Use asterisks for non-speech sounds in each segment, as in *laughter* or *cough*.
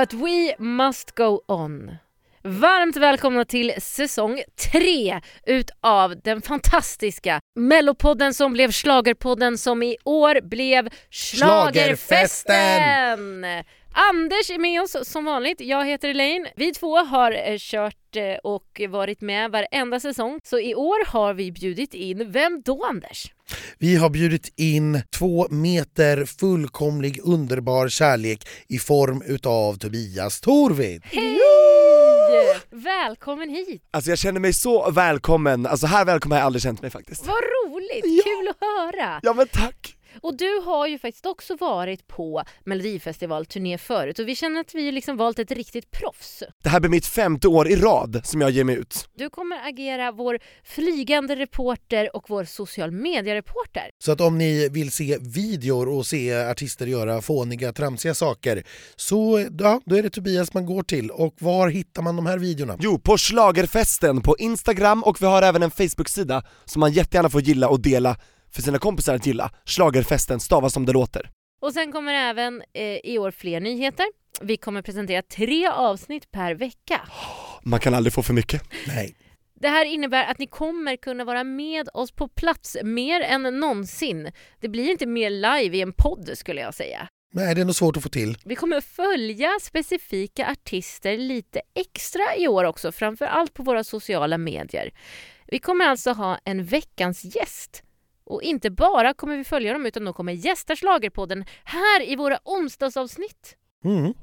But we must go on. Varmt välkomna till säsong tre utav den fantastiska Mellopodden som blev Schlagerpodden som i år blev Schlagerfesten! Anders är med oss som vanligt, jag heter Elaine. Vi två har eh, kört eh, och varit med varenda säsong. Så i år har vi bjudit in, vem då Anders? Vi har bjudit in två meter fullkomlig underbar kärlek i form utav Tobias Torvid. Hej! Välkommen hit! Alltså jag känner mig så välkommen, alltså här välkommen har jag aldrig känt mig faktiskt. Vad roligt, Ja. kul att höra! Ja men tack! Och du har ju faktiskt också varit på Melodifestivalturné förut och vi känner att vi liksom valt ett riktigt proffs. Det här blir mitt femte år i rad som jag ger mig ut. Du kommer agera vår flygande reporter och vår social media-reporter. Så att om ni vill se videor och se artister göra fåniga, tramsiga saker så ja, då är det Tobias man går till. Och var hittar man de här videorna? Jo, på Schlagerfesten på Instagram och vi har även en Facebook-sida som man jättegärna får gilla och dela för sina kompisar att gilla. Schlagerfesten stavas som det låter. Och sen kommer även eh, i år fler nyheter. Vi kommer presentera tre avsnitt per vecka. Man kan aldrig få för mycket. Nej. Det här innebär att ni kommer kunna vara med oss på plats mer än någonsin. Det blir inte mer live i en podd skulle jag säga. Nej, det är nog svårt att få till. Vi kommer följa specifika artister lite extra i år också, framför allt på våra sociala medier. Vi kommer alltså ha en veckans gäst. Och inte bara kommer vi följa dem utan de kommer gästa Schlagerpodden här i våra onsdagsavsnitt. Mm. Wow.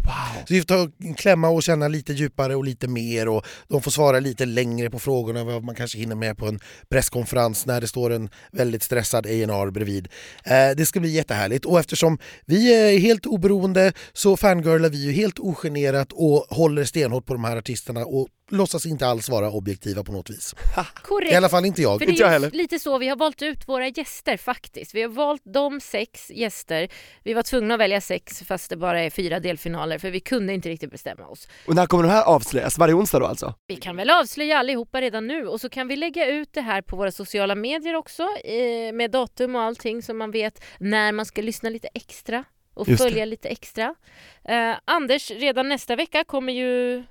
Så vi får ta en klämma och känna lite djupare och lite mer och de får svara lite längre på frågorna vad man kanske hinner med på en presskonferens när det står en väldigt stressad A&R bredvid. Eh, det ska bli jättehärligt och eftersom vi är helt oberoende så fangirlar vi ju helt ogenerat och håller stenhårt på de här artisterna och låtsas inte alls vara objektiva på något vis. *laughs* Korrekt. I alla fall inte jag. För det är lite så vi har valt ut våra gäster faktiskt. Vi har valt de sex gäster. Vi var tvungna att välja sex fast det bara är fyra delfinaler för vi kunde inte riktigt bestämma oss. Och när kommer de här avslöjas? Varje onsdag då alltså? Vi kan väl avslöja allihopa redan nu och så kan vi lägga ut det här på våra sociala medier också eh, med datum och allting så man vet när man ska lyssna lite extra och Just det. följa lite extra. Eh, Anders, redan nästa vecka kommer ju...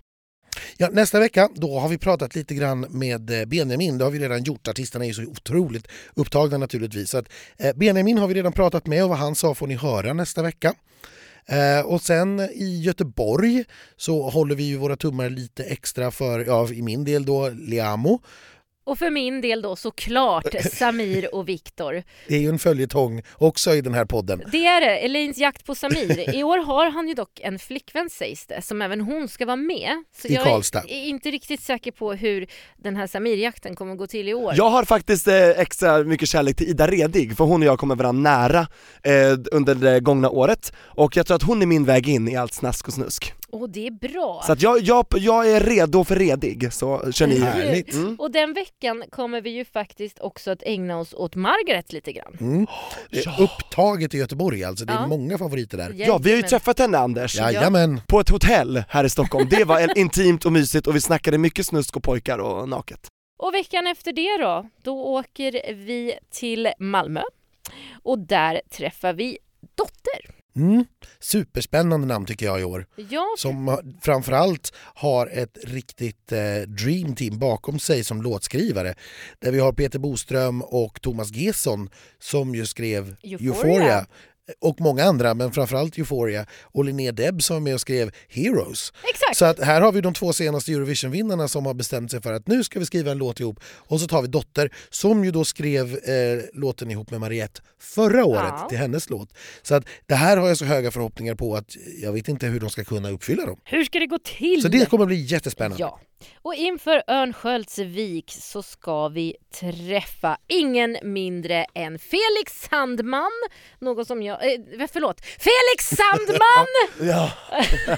Ja, nästa vecka då har vi pratat lite grann med eh, Benjamin. Det har vi redan gjort. Artisterna är ju så otroligt upptagna naturligtvis. Så att, eh, Benjamin har vi redan pratat med och vad han sa får ni höra nästa vecka. Eh, och sen i Göteborg så håller vi ju våra tummar lite extra för, ja i min del då, Liamo. Och för min del då såklart *laughs* Samir och Viktor. Det är ju en följetong också i den här podden. Det är det, Elins jakt på Samir. I år har han ju dock en flickvän sägs det, som även hon ska vara med. Så I jag Karlstad. är inte riktigt säker på hur den här Samir-jakten kommer att gå till i år. Jag har faktiskt eh, extra mycket kärlek till Ida Redig, för hon och jag kommer varandra nära eh, under det gångna året och jag tror att hon är min väg in i allt snask och snusk. Och det är bra. Så att jag, jag, jag är redo för redig, så känner ni Härligt. Mm. Och den veckan kommer vi ju faktiskt också att ägna oss åt Margaret lite grann. Mm. Det är Ja. Upptaget i Göteborg alltså. Det är Ja. många favoriter där. Ja, vi har ju träffat henne Anders, Jajamän. på ett hotell här i Stockholm. Det var en- *laughs* intimt och mysigt och vi snackade mycket snusk och pojkar och naket. Och veckan efter det då, då åker vi till Malmö. Och där träffar vi Dotter. Mm. Superspännande namn tycker jag i år. Ja, som framförallt har ett riktigt eh, dream team bakom sig som låtskrivare. Där vi har Peter Boström och Thomas Gesson som ju skrev Euphoria. Euphoria. Och många andra, men framförallt Euphoria. Och Linnea Deb som var med och skrev Heroes. exakt. Så att här har vi de två senaste Eurovision-vinnarna som har bestämt sig för att nu ska vi skriva en låt ihop. Och så tar vi Dotter som ju då skrev eh, låten ihop med Mariette förra året Ja. till hennes låt. Så att det här har jag så höga förhoppningar på att jag vet inte hur de ska kunna uppfylla dem. Hur ska det gå till? Så det kommer bli jättespännande. Ja. Och inför Örnsköldsvik så ska vi träffa ingen mindre än Felix Sandman. Någon som jag... Eh, förlåt. Felix *laughs* Sandman! Ja.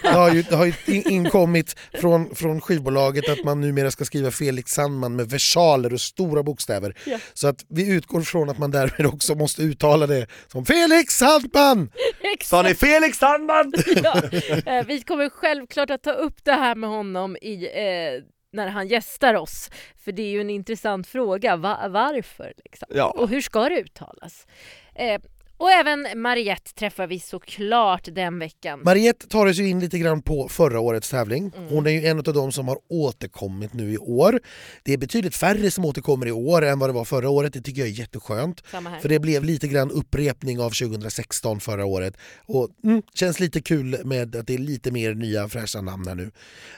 Det har ju, det har ju in- inkommit från, från skivbolaget att man numera ska skriva Felix Sandman med versaler och stora bokstäver. Ja. Så att vi utgår från att man därmed också måste uttala det som Felix Sandman! Sa ni Felix Sandman? *laughs* ja. Eh, Vi kommer självklart att ta upp det här med honom i, eh, när han gästar oss. För det är ju en intressant fråga. Va- varför? Liksom? Ja. Och hur ska det uttalas? Eh, Och även Mariette träffar vi såklart den veckan. Mariette tar ju in lite grann på förra årets tävling. Mm. Hon är ju en av de som har återkommit nu i år. Det är betydligt färre som återkommer i år än vad det var förra året. Det tycker jag är jätteskönt. För det blev lite grann upprepning av 2016 förra året. Och mm, känns lite kul med att det är lite mer nya fräscha namn här nu.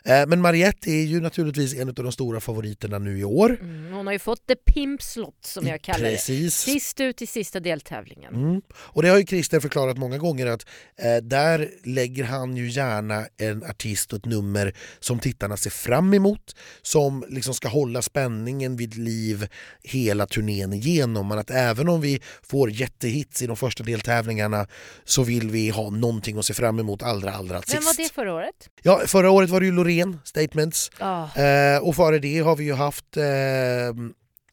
Eh, men Mariette är ju naturligtvis en av de stora favoriterna nu i år. Mm, hon har ju fått the pimp slot som jag kallar det. Precis. Sist ut i sista deltävlingen. Och det har ju Christer förklarat många gånger att eh, där lägger han ju gärna en artist och ett nummer som tittarna ser fram emot, som liksom ska hålla spänningen vid liv hela turnén igenom. Men att även om vi får jättehits i de första deltävlingarna så vill vi ha någonting att se fram emot allra allra sist. Vem var det förra året? Ja, förra året var det ju Loreen, Statements. Ah, Eh, och före det har vi ju haft eh,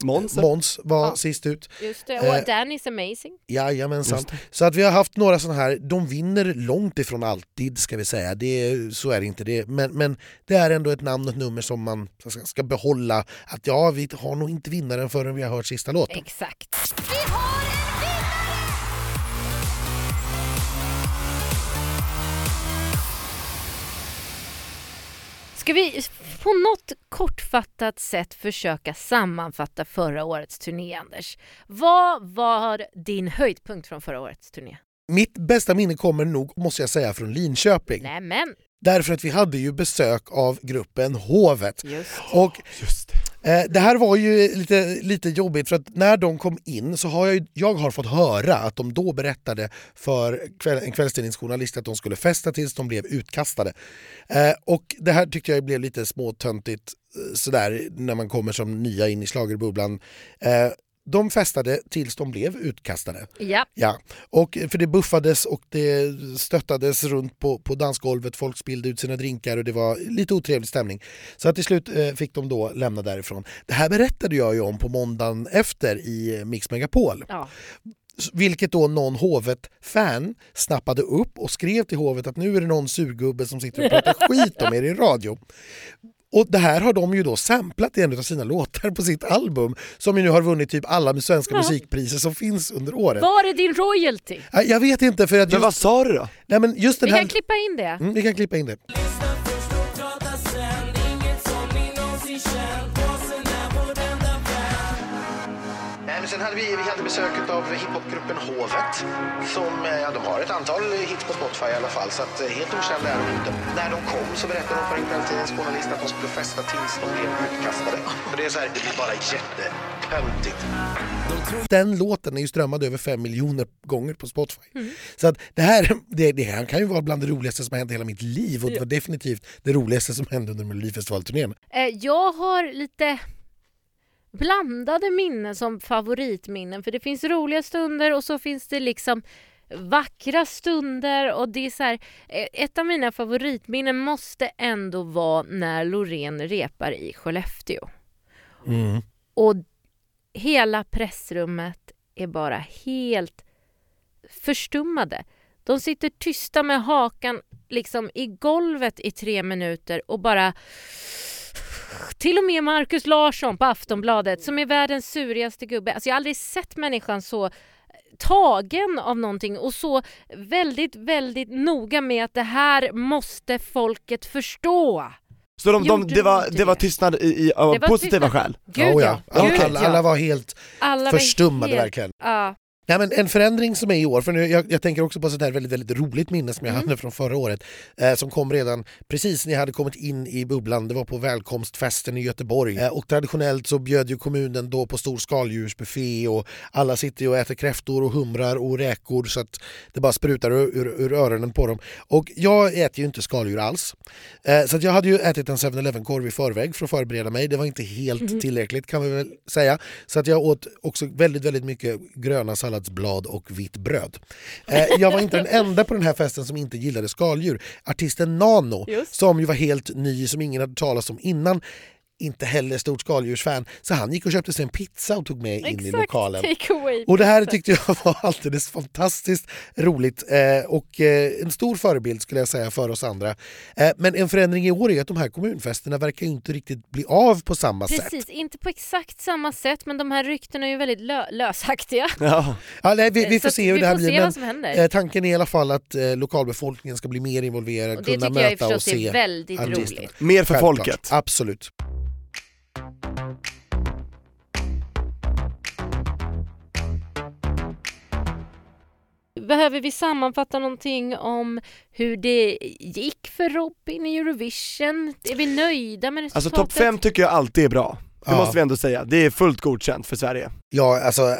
Måns? Måns var Ja. sist ut. just det. Och Eh, Danny's amazing. Jajamensan. Så att vi har haft några sådana här, de vinner långt ifrån alltid ska vi säga, det, är- så är det inte. Det, men, men det är ändå ett namn och ett nummer som man ska, ska behålla. Att ja, vi har nog inte vinnaren förrän vi har hört sista låten. Exakt. Ska vi på något kortfattat sätt försöka sammanfatta förra årets turné, Anders? Vad var din höjdpunkt från förra årets turné? Mitt bästa minne kommer nog, måste jag säga, från Linköping. Nämen, Därför att vi hade ju besök av gruppen Hovet. just Och Just Eh, det. Här var ju lite, lite jobbigt för att när de kom in så har jag, jag har fått höra att de då berättade för kväll, en kvällstidningsjournalist att de skulle festa tills de blev utkastade. Eh, och det här tyckte jag blev lite småtöntigt eh, sådär när man kommer som nya in i schlagerbubblan. Eh, de festade tills de blev utkastade. Ja, Ja, och för det buffades och det stöttades runt på, på dansgolvet, folk spillde ut sina drinkar och det var lite otrevlig stämning. Så att till slut eh, fick de då lämna därifrån. Det här berättade jag ju om på måndagen efter i Mix Megapol. ja. Vilket då någon Hovet-fan snappade upp och skrev till Hovet att nu är det någon surgubbe som sitter och pratar *laughs* skit om er i radio. Och det här har de ju då samplat i en av sina låtar på sitt album som ju nu har vunnit typ alla svenska Ja. musikpriser som finns under året. Var är din royalty? Ja, Jag vet inte för att Men just, vad sa du då? nej men just den Vi här... kan klippa in det. Mm, vi kan klippa in det. Sen hade vi, vi hade besöket av hiphopgruppen Hovet. Som, eh, ja, de har ett antal hits på Spotify i alla fall, så att, eh, helt okända är de inte. När de kom så berättade de för en kvällstidningsjournalist att de skulle festa tills de blev utkastade. Och det är så här, det blir bara jättetöntigt. Den låten är ju strömmad över fem miljoner gånger på Spotify. Så att det, här, det, det här kan ju vara bland det roligaste som har hänt i hela mitt liv och det var definitivt det roligaste som hände under Melodifestivalturnén. Eh, Jag har lite blandade minnen som favoritminnen för det finns roliga stunder och så finns det liksom vackra stunder och det är så här, eh, ett av mina favoritminnen måste ändå vara när Loreen repar i Skellefteå Mm. och hela pressrummet är bara helt förstummade. De sitter tysta med hakan liksom i golvet i tre minuter och bara till och med Markus Larsson på Aftonbladet som är världens surigaste gubbe. Alltså jag har aldrig sett människan så tagen av någonting och så väldigt, väldigt noga med att det här måste folket förstå. Så de, de, det, var, det var tystnad i, i, av Det var positiva tystnad. skäl? Gud Oh, ja. Alla, Gud, alla, ja. alla var helt Alla var förstummade helt- verkligen. Ja. Nej, men en förändring som är i år, för nu, jag, jag tänker också på ett väldigt, väldigt roligt minne som jag Mm. hade från förra året eh, som kom redan precis när jag hade kommit in i bubblan. Det var på välkomstfesten i Göteborg eh, och traditionellt så bjöd ju kommunen då på stor skaldjursbuffé och alla sitter ju och äter kräftor och humrar och räkor så att det bara sprutar ur, ur, ur öronen på dem. Och jag äter ju inte skaldjur alls. Eh, så att jag hade ju ätit en 7-Eleven-korv i förväg för att förbereda mig. Det var inte helt tillräckligt kan vi väl säga. Så att jag åt också väldigt, väldigt mycket gröna salladsblad och vitt bröd. Eh, jag var inte den enda på den här festen som inte gillade skaldjur. Artisten Nano, Just. som ju var helt ny, som ingen hade talat om innan, inte heller stort skaldjursfan, så han gick och köpte sig en pizza och tog med in i Exakt, lokalen. Och det här tyckte jag var alldeles fantastiskt roligt eh, och eh, en stor förebild skulle jag säga för oss andra. Eh, men en förändring i år är att de här kommunfesterna verkar ju inte riktigt bli av på samma sätt. Precis, inte på exakt samma sätt men de här ryktena är ju väldigt lö lösaktiga. *laughs* Ja. Ja, nej, vi, vi får se hur det här blir. Men vad som händer. eh, tanken är i alla fall att eh, lokalbefolkningen ska bli mer involverad, och det kunna tycker jag möta och förstås se är väldigt artisterna. roligt. Mer för Självklart. folket. Absolut. Behöver vi sammanfatta någonting om hur det gick för Robin i Eurovision? Är vi nöjda med resultatet? Alltså topp 5 tycker jag alltid är bra. Det Ja. måste vi ändå säga. Det är fullt godkänt för Sverige. Ja, alltså,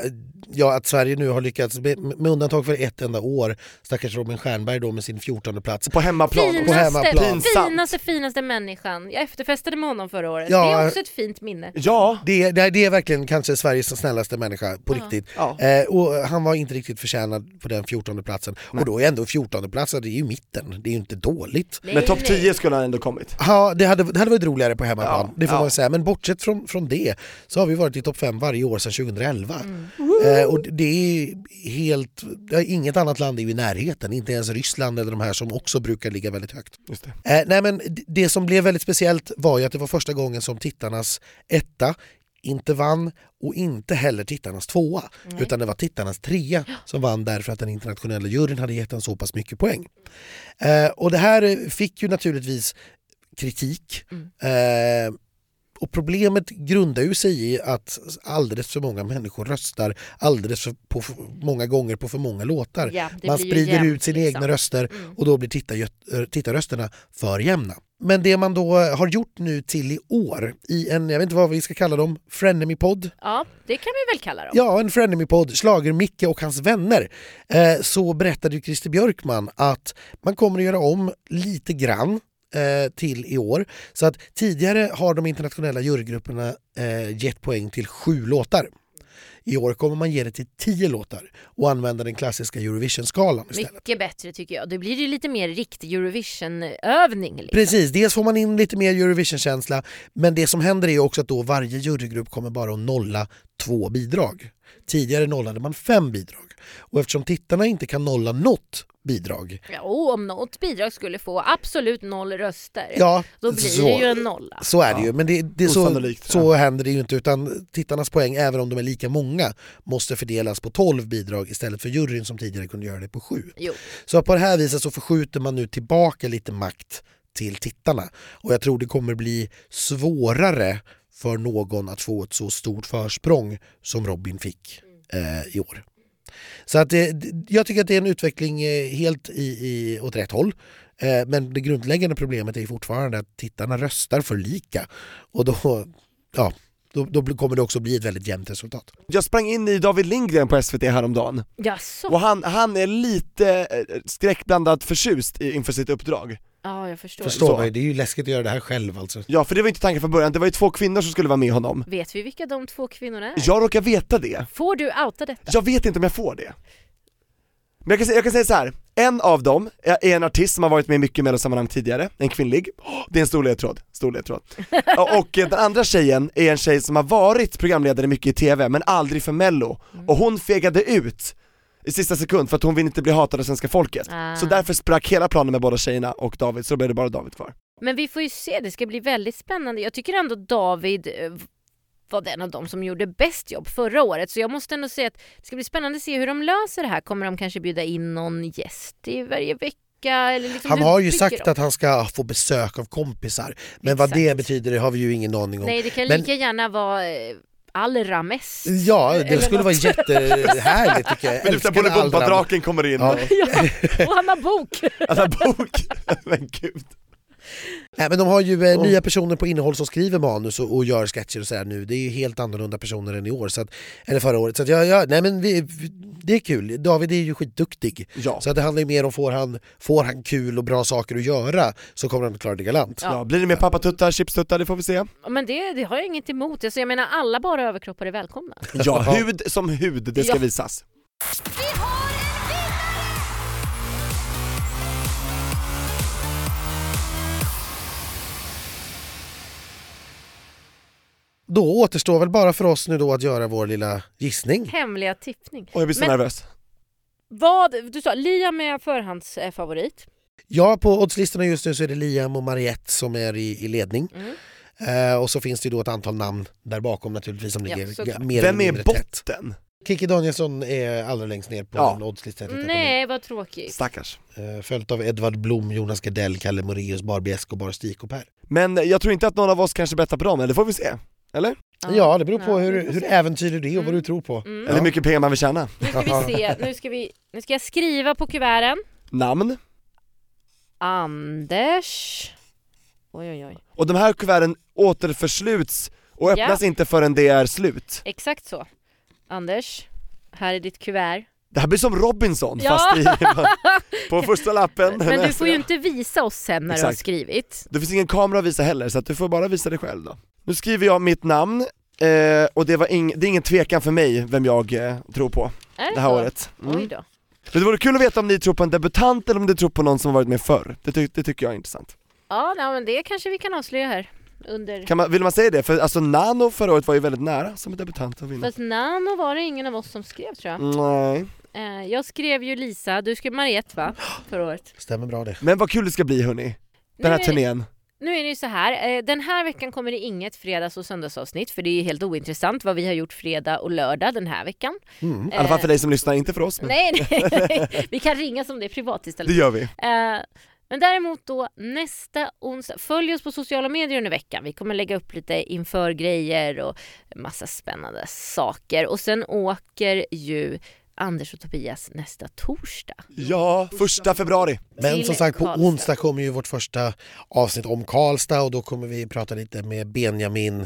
ja, att Sverige nu har lyckats, med, undantag för ett enda år, stackars Robin Stjernberg då med sin 14 plats. På hemmaplan. På Finaste, hemmaplan. Pinsamt. finaste, finaste människan. Jag efterfestade med honom förra året. Ja. Det är också ett fint minne. Ja, Det, är- det, det är verkligen kanske Sveriges snällaste människa på Ja. riktigt. ja. Eh, och han var inte riktigt förtjänad på den 14 platsen. Och då är ändå 14 platsen, det är ju mitten, det är ju inte dåligt. Nej, Men topp nej. 10 skulle han ändå kommit. Ja, det hade, det hade varit roligare på hemmaplan, Ja, det får ja. man säga. Men bortsett från, från det så har vi varit i topp 5 varje år sedan 2011. Mm. Eh, och det är helt, inget annat land är ju i närheten, inte ens Ryssland eller de här som också brukar ligga väldigt högt. Just det. Eh, nej men det som blev väldigt speciellt var ju att det var första gången som tittarnas etta inte vann och inte heller tittarnas tvåa Nej. utan det var tittarnas trea som vann därför att den internationella juryn hade gett den så pass mycket poäng. Eh, och det här fick ju naturligtvis kritik. Eh, och problemet grundar ju sig i att alldeles för många människor röstar alldeles för, på för många gånger på för många låtar. Ja, Man sprider jämnt, ut sina liksom. egna röster Mm. och då blir tittar, tittarrösterna för jämna. Men det man då har gjort nu till i år i en, jag vet inte vad vi ska kalla dem, Frenemy-podd? Ja, det kan vi väl kalla dem. Ja, en Frenemy-podd, Slager Micke och hans vänner. Eh, så berättade ju Christer Björkman att man kommer att göra om lite grann eh, till i år. Så att tidigare har de internationella jurygrupperna eh, gett poäng till sju låtar. I år kommer man ge det till tio låtar och använda den klassiska Eurovision-skalan istället. Mycket bättre tycker jag. Det blir ju lite mer riktig Eurovision-övning. Liksom. Precis, dels får man in lite mer Eurovision-känsla men det som händer är också att då varje jurygrupp kommer bara att nolla två bidrag. Tidigare nollade man fem bidrag och eftersom tittarna inte kan nolla något bidrag Ja, och om något bidrag skulle få absolut noll röster, ja, då blir så, det ju en nolla. så är det Ja. ju. Men det, det är så, så händer det ju inte utan tittarnas poäng, även om de är lika många, måste fördelas på 12 bidrag istället för juryn som tidigare kunde göra det på sju. Jo. Så på det här viset så förskjuter man nu tillbaka lite makt till tittarna. Och jag tror det kommer bli svårare för någon att få ett så stort försprång som Robin fick eh, i år. Så att det, jag tycker att det är en utveckling eh, helt i, i, åt rätt håll. Eh, men det grundläggande problemet är fortfarande att tittarna röstar för lika. Och då, ja, då, då kommer det också bli ett väldigt jämnt resultat. Jag sprang in i David Lindgren på SVT häromdagen, Jaså? och han, han är lite eh, skräckblandat förtjust inför sitt uppdrag. Ja, jag förstår. Förstår Så. mig, det är ju läskigt att göra det här själv alltså. Ja, för det var inte tanken från början, det var ju två kvinnor som skulle vara med honom. Vet vi vilka de två kvinnorna är? Jag råkar veta det. Får du outa detta? Jag vet inte om jag får det. Men jag kan, säga- jag kan säga så här. en av dem är är en artist som har varit med i mycket mellosammanhang tidigare, en kvinnlig, Åh, det är en stor ledtråd, stor ledtråd. *laughs* Och och eh, den andra tjejen är en tjej som har varit programledare mycket i TV, men aldrig för mello, och hon fegade ut i sista sekund för att hon vill inte bli hatad av svenska folket. Ah. Så därför sprack hela planen med båda tjejerna och David, så då blev det bara David kvar. Men vi får ju se, det ska bli väldigt spännande. Jag tycker ändå David eh, var den av dem som gjorde bäst jobb förra året. Så jag måste ändå säga att det ska bli spännande att se hur de löser det här. Kommer de kanske bjuda in någon gäst i varje vecka? Eller liksom, Han har ju sagt de? att han ska få besök av kompisar, men vad det Exakt. betyder det har vi ju ingen aning om. Nej, det kan Men- lika gärna vara eh, allra mest. Ja, det skulle vara jättehärligt tycker jag. *laughs* Älskar både. Bombadraken kommer in Ja. och *laughs* Ja, och han har bok! *laughs* alla bok, men gud. *laughs* Nej, men de har ju eh, Oh. nya personer på innehåll som skriver manus och, och gör sketcher och sådär nu. Det är ju helt annorlunda personer än i år, så att, eller förra året. Så att, ja, ja, nej, men vi, vi, det är kul. David är ju skitduktig. Ja. Så att det handlar ju mer om får han, får han kul och bra saker att göra så kommer han att klara det galant. Ja. Ja, blir det mer pappatuttar, chipstuttar, det får vi se. Men det, det har jag inget emot. Alltså, jag menar alla bara överkroppar är välkomna. Ja, *laughs* hud som hud, det ska Ja. visas. Då återstår väl bara för oss nu då att göra vår lilla gissning. Hemliga tippning. Och jag blir så Men- nervös. Vad, du sa Liam är förhandsfavorit. Ja, på oddslistorna just nu så är det Liam och Mariette som är i, i ledning. Mm. Eh, och så finns det ju då ett antal namn där bakom naturligtvis som Ja, ligger ga- mer Vem är mindre tätt. botten? Kiki Danielsson är allra längst ner på Ja. den oddslista Nej, vad tråkigt. Stackars. Eh, följt av Edvard Blom, Jonas Gardell, Kalle Moraeus, Barbie Escobar, Stig och Per. Men jag tror inte att någon av oss kanske bettar på dem, eller det får vi se. Eller? Ja, det beror på Ja, hur, hur äventyrlig du är och vad Mm. du tror på. Mm. Eller hur mycket pengar man vill tjäna. Nu ska vi se, *laughs* nu ska, vi, nu ska jag skriva på kuverten. Namn. Anders... Oj oj oj. Och de här kuverten återförsluts och öppnas inte förrän det är slut. Exakt så. Anders, här är ditt kuvert. Det här blir som Robinson Ja. fast i, *laughs* på första lappen. Men du får ju inte visa oss sen när du har Exakt. skrivit. Det finns ingen kamera att visa heller så att du får bara visa dig själv då. Nu skriver jag mitt namn, eh, och det, var ing, det är ingen tvekan för mig vem jag eh, tror på Är det här så? året. Oj Mm. då. Men det vore kul att veta om ni tror på en debutant eller om ni tror på någon som varit med förr. Det, ty- det tycker jag är intressant. Ja, nej, men det kanske vi kan avslöja här. Under... Kan man, vill man säga det? För alltså Nano förra året var ju väldigt nära som debutant att vinna. Fast Nano var det ingen av oss som skrev tror jag. Nej. Eh, jag skrev ju Lisa, du skrev Mariette va? *gasps* Förra året. Stämmer bra det. Men vad kul det ska bli hörni, den här är, turnén. Nu är det ju så här, eh, den här veckan kommer det inget fredags och söndagsavsnitt för det är ju helt ointressant vad vi har gjort fredag och lördag den här veckan. Mm. I alla fall för dig som lyssnar, inte för oss men Nej, nej, *laughs* nej. vi kan ringa som det är privat det istället. gör vi. Eh, men däremot då nästa onsdag, följ oss på sociala medier under veckan. Vi kommer lägga upp lite inför grejer och massa spännande saker. Och sen åker ju Anders och Tobias nästa torsdag. Ja, första februari. Men som sagt på Karlstad. onsdag kommer ju vårt första avsnitt om Karlstad och då kommer vi prata lite med Benjamin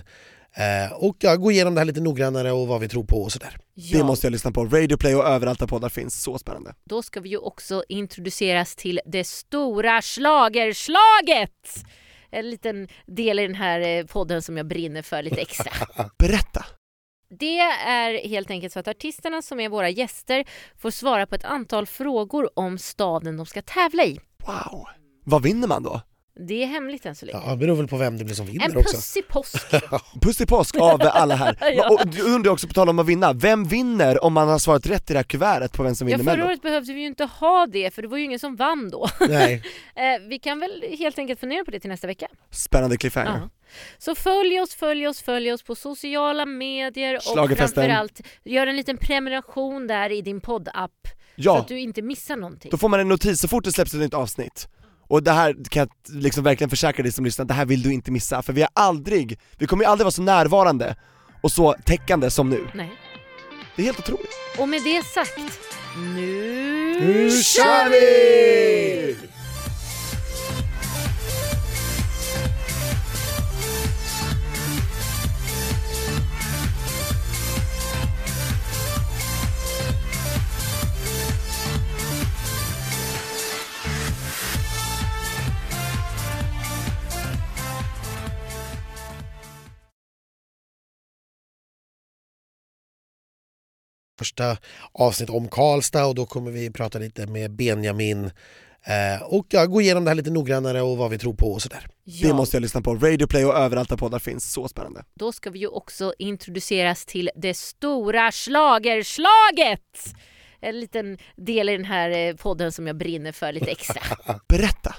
eh, och ja, gå igenom det här lite noggrannare och vad vi tror på och sådär. Ja, Det måste jag lyssna på. Radio Play och överallt där poddar finns, så spännande. Då ska vi ju också introduceras till det stora schlagerslaget! En liten del i den här eh, podden som jag brinner för lite extra. *laughs* Berätta! Det är helt enkelt så att artisterna som är våra gäster får svara på ett antal frågor om staden de ska tävla i. Wow! Vad vinner man då? Det är hemligt än så länge. Ja, det beror väl på vem det blir som vinner en också. puss i påsk. *laughs* Puss i påsk av alla här. *laughs* Ja. Och du undrar också på tal om att vinna, vem vinner om man har svarat rätt i det här kuvertet på vem som Ja, vinner förra Mello? året behövde vi ju inte ha det för det var ju ingen som vann då. Nej. *laughs* Eh, vi kan väl helt enkelt fundera på det till nästa vecka. Spännande cliffhanger. Ja. Så följ oss, följ oss, följ oss på sociala medier och framförallt gör en liten prenumeration där i din poddapp så Ja, att du inte missar någonting. då får man en notis så fort det släpps ett nytt avsnitt. Och det här kan jag liksom verkligen försäkra dig som lyssnar, det här vill du inte missa, för vi har aldrig, vi kommer ju aldrig vara så närvarande och så täckande som nu. Nej. Det är helt otroligt. Och med det sagt, nu, Nu kör vi! Första avsnitt om Karlstad och då kommer vi prata lite med Benjamin eh, och ja, gå igenom det här lite noggrannare och vad vi tror på och sådär. Ja, Det måste jag lyssna på. Radio Play och överallt där poddar finns, så spännande. då ska vi ju också introduceras till det stora schlagerslaget! En liten del i den här eh, podden som jag brinner för lite extra. *laughs* Berätta!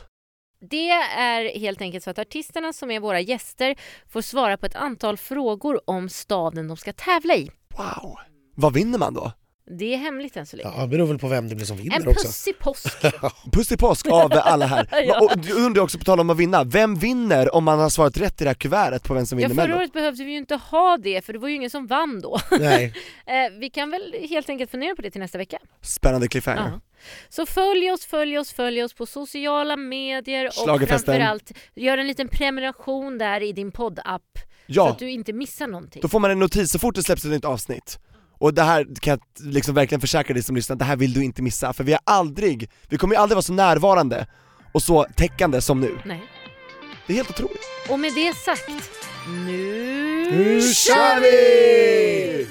Det är helt enkelt så att artisterna som är våra gäster får svara på ett antal frågor om staden de ska tävla i. Wow! Vad vinner man då? Det är hemligt än så länge. Ja, det beror väl på vem det blir som vinner en också. puss i påsk. *laughs* Puss i påsk av alla här. *laughs* Ja. Och du undrar också på tal om att vinna, vem vinner om man har svarat rätt i det här kuvertet på vem som Ja, vinner förra Mello? året behövde vi ju inte ha det för det var ju ingen som vann då. Nej. *laughs* Eh, vi kan väl helt enkelt fundera på det till nästa vecka. Spännande cliffhanger. Ja. Så följ oss, följ oss, följ oss på sociala medier och framförallt gör en liten prenumeration där i din poddapp så Ja, att du inte missar någonting. då får man en notis så fort det släpps ett nytt avsnitt. Och det här kan jag liksom verkligen försäkra dig som lyssnar, det här vill du inte missa, för vi har aldrig, vi kommer ju aldrig vara så närvarande och så täckande som nu. Nej. Det är helt otroligt. Och med det sagt, nu, Nu kör vi!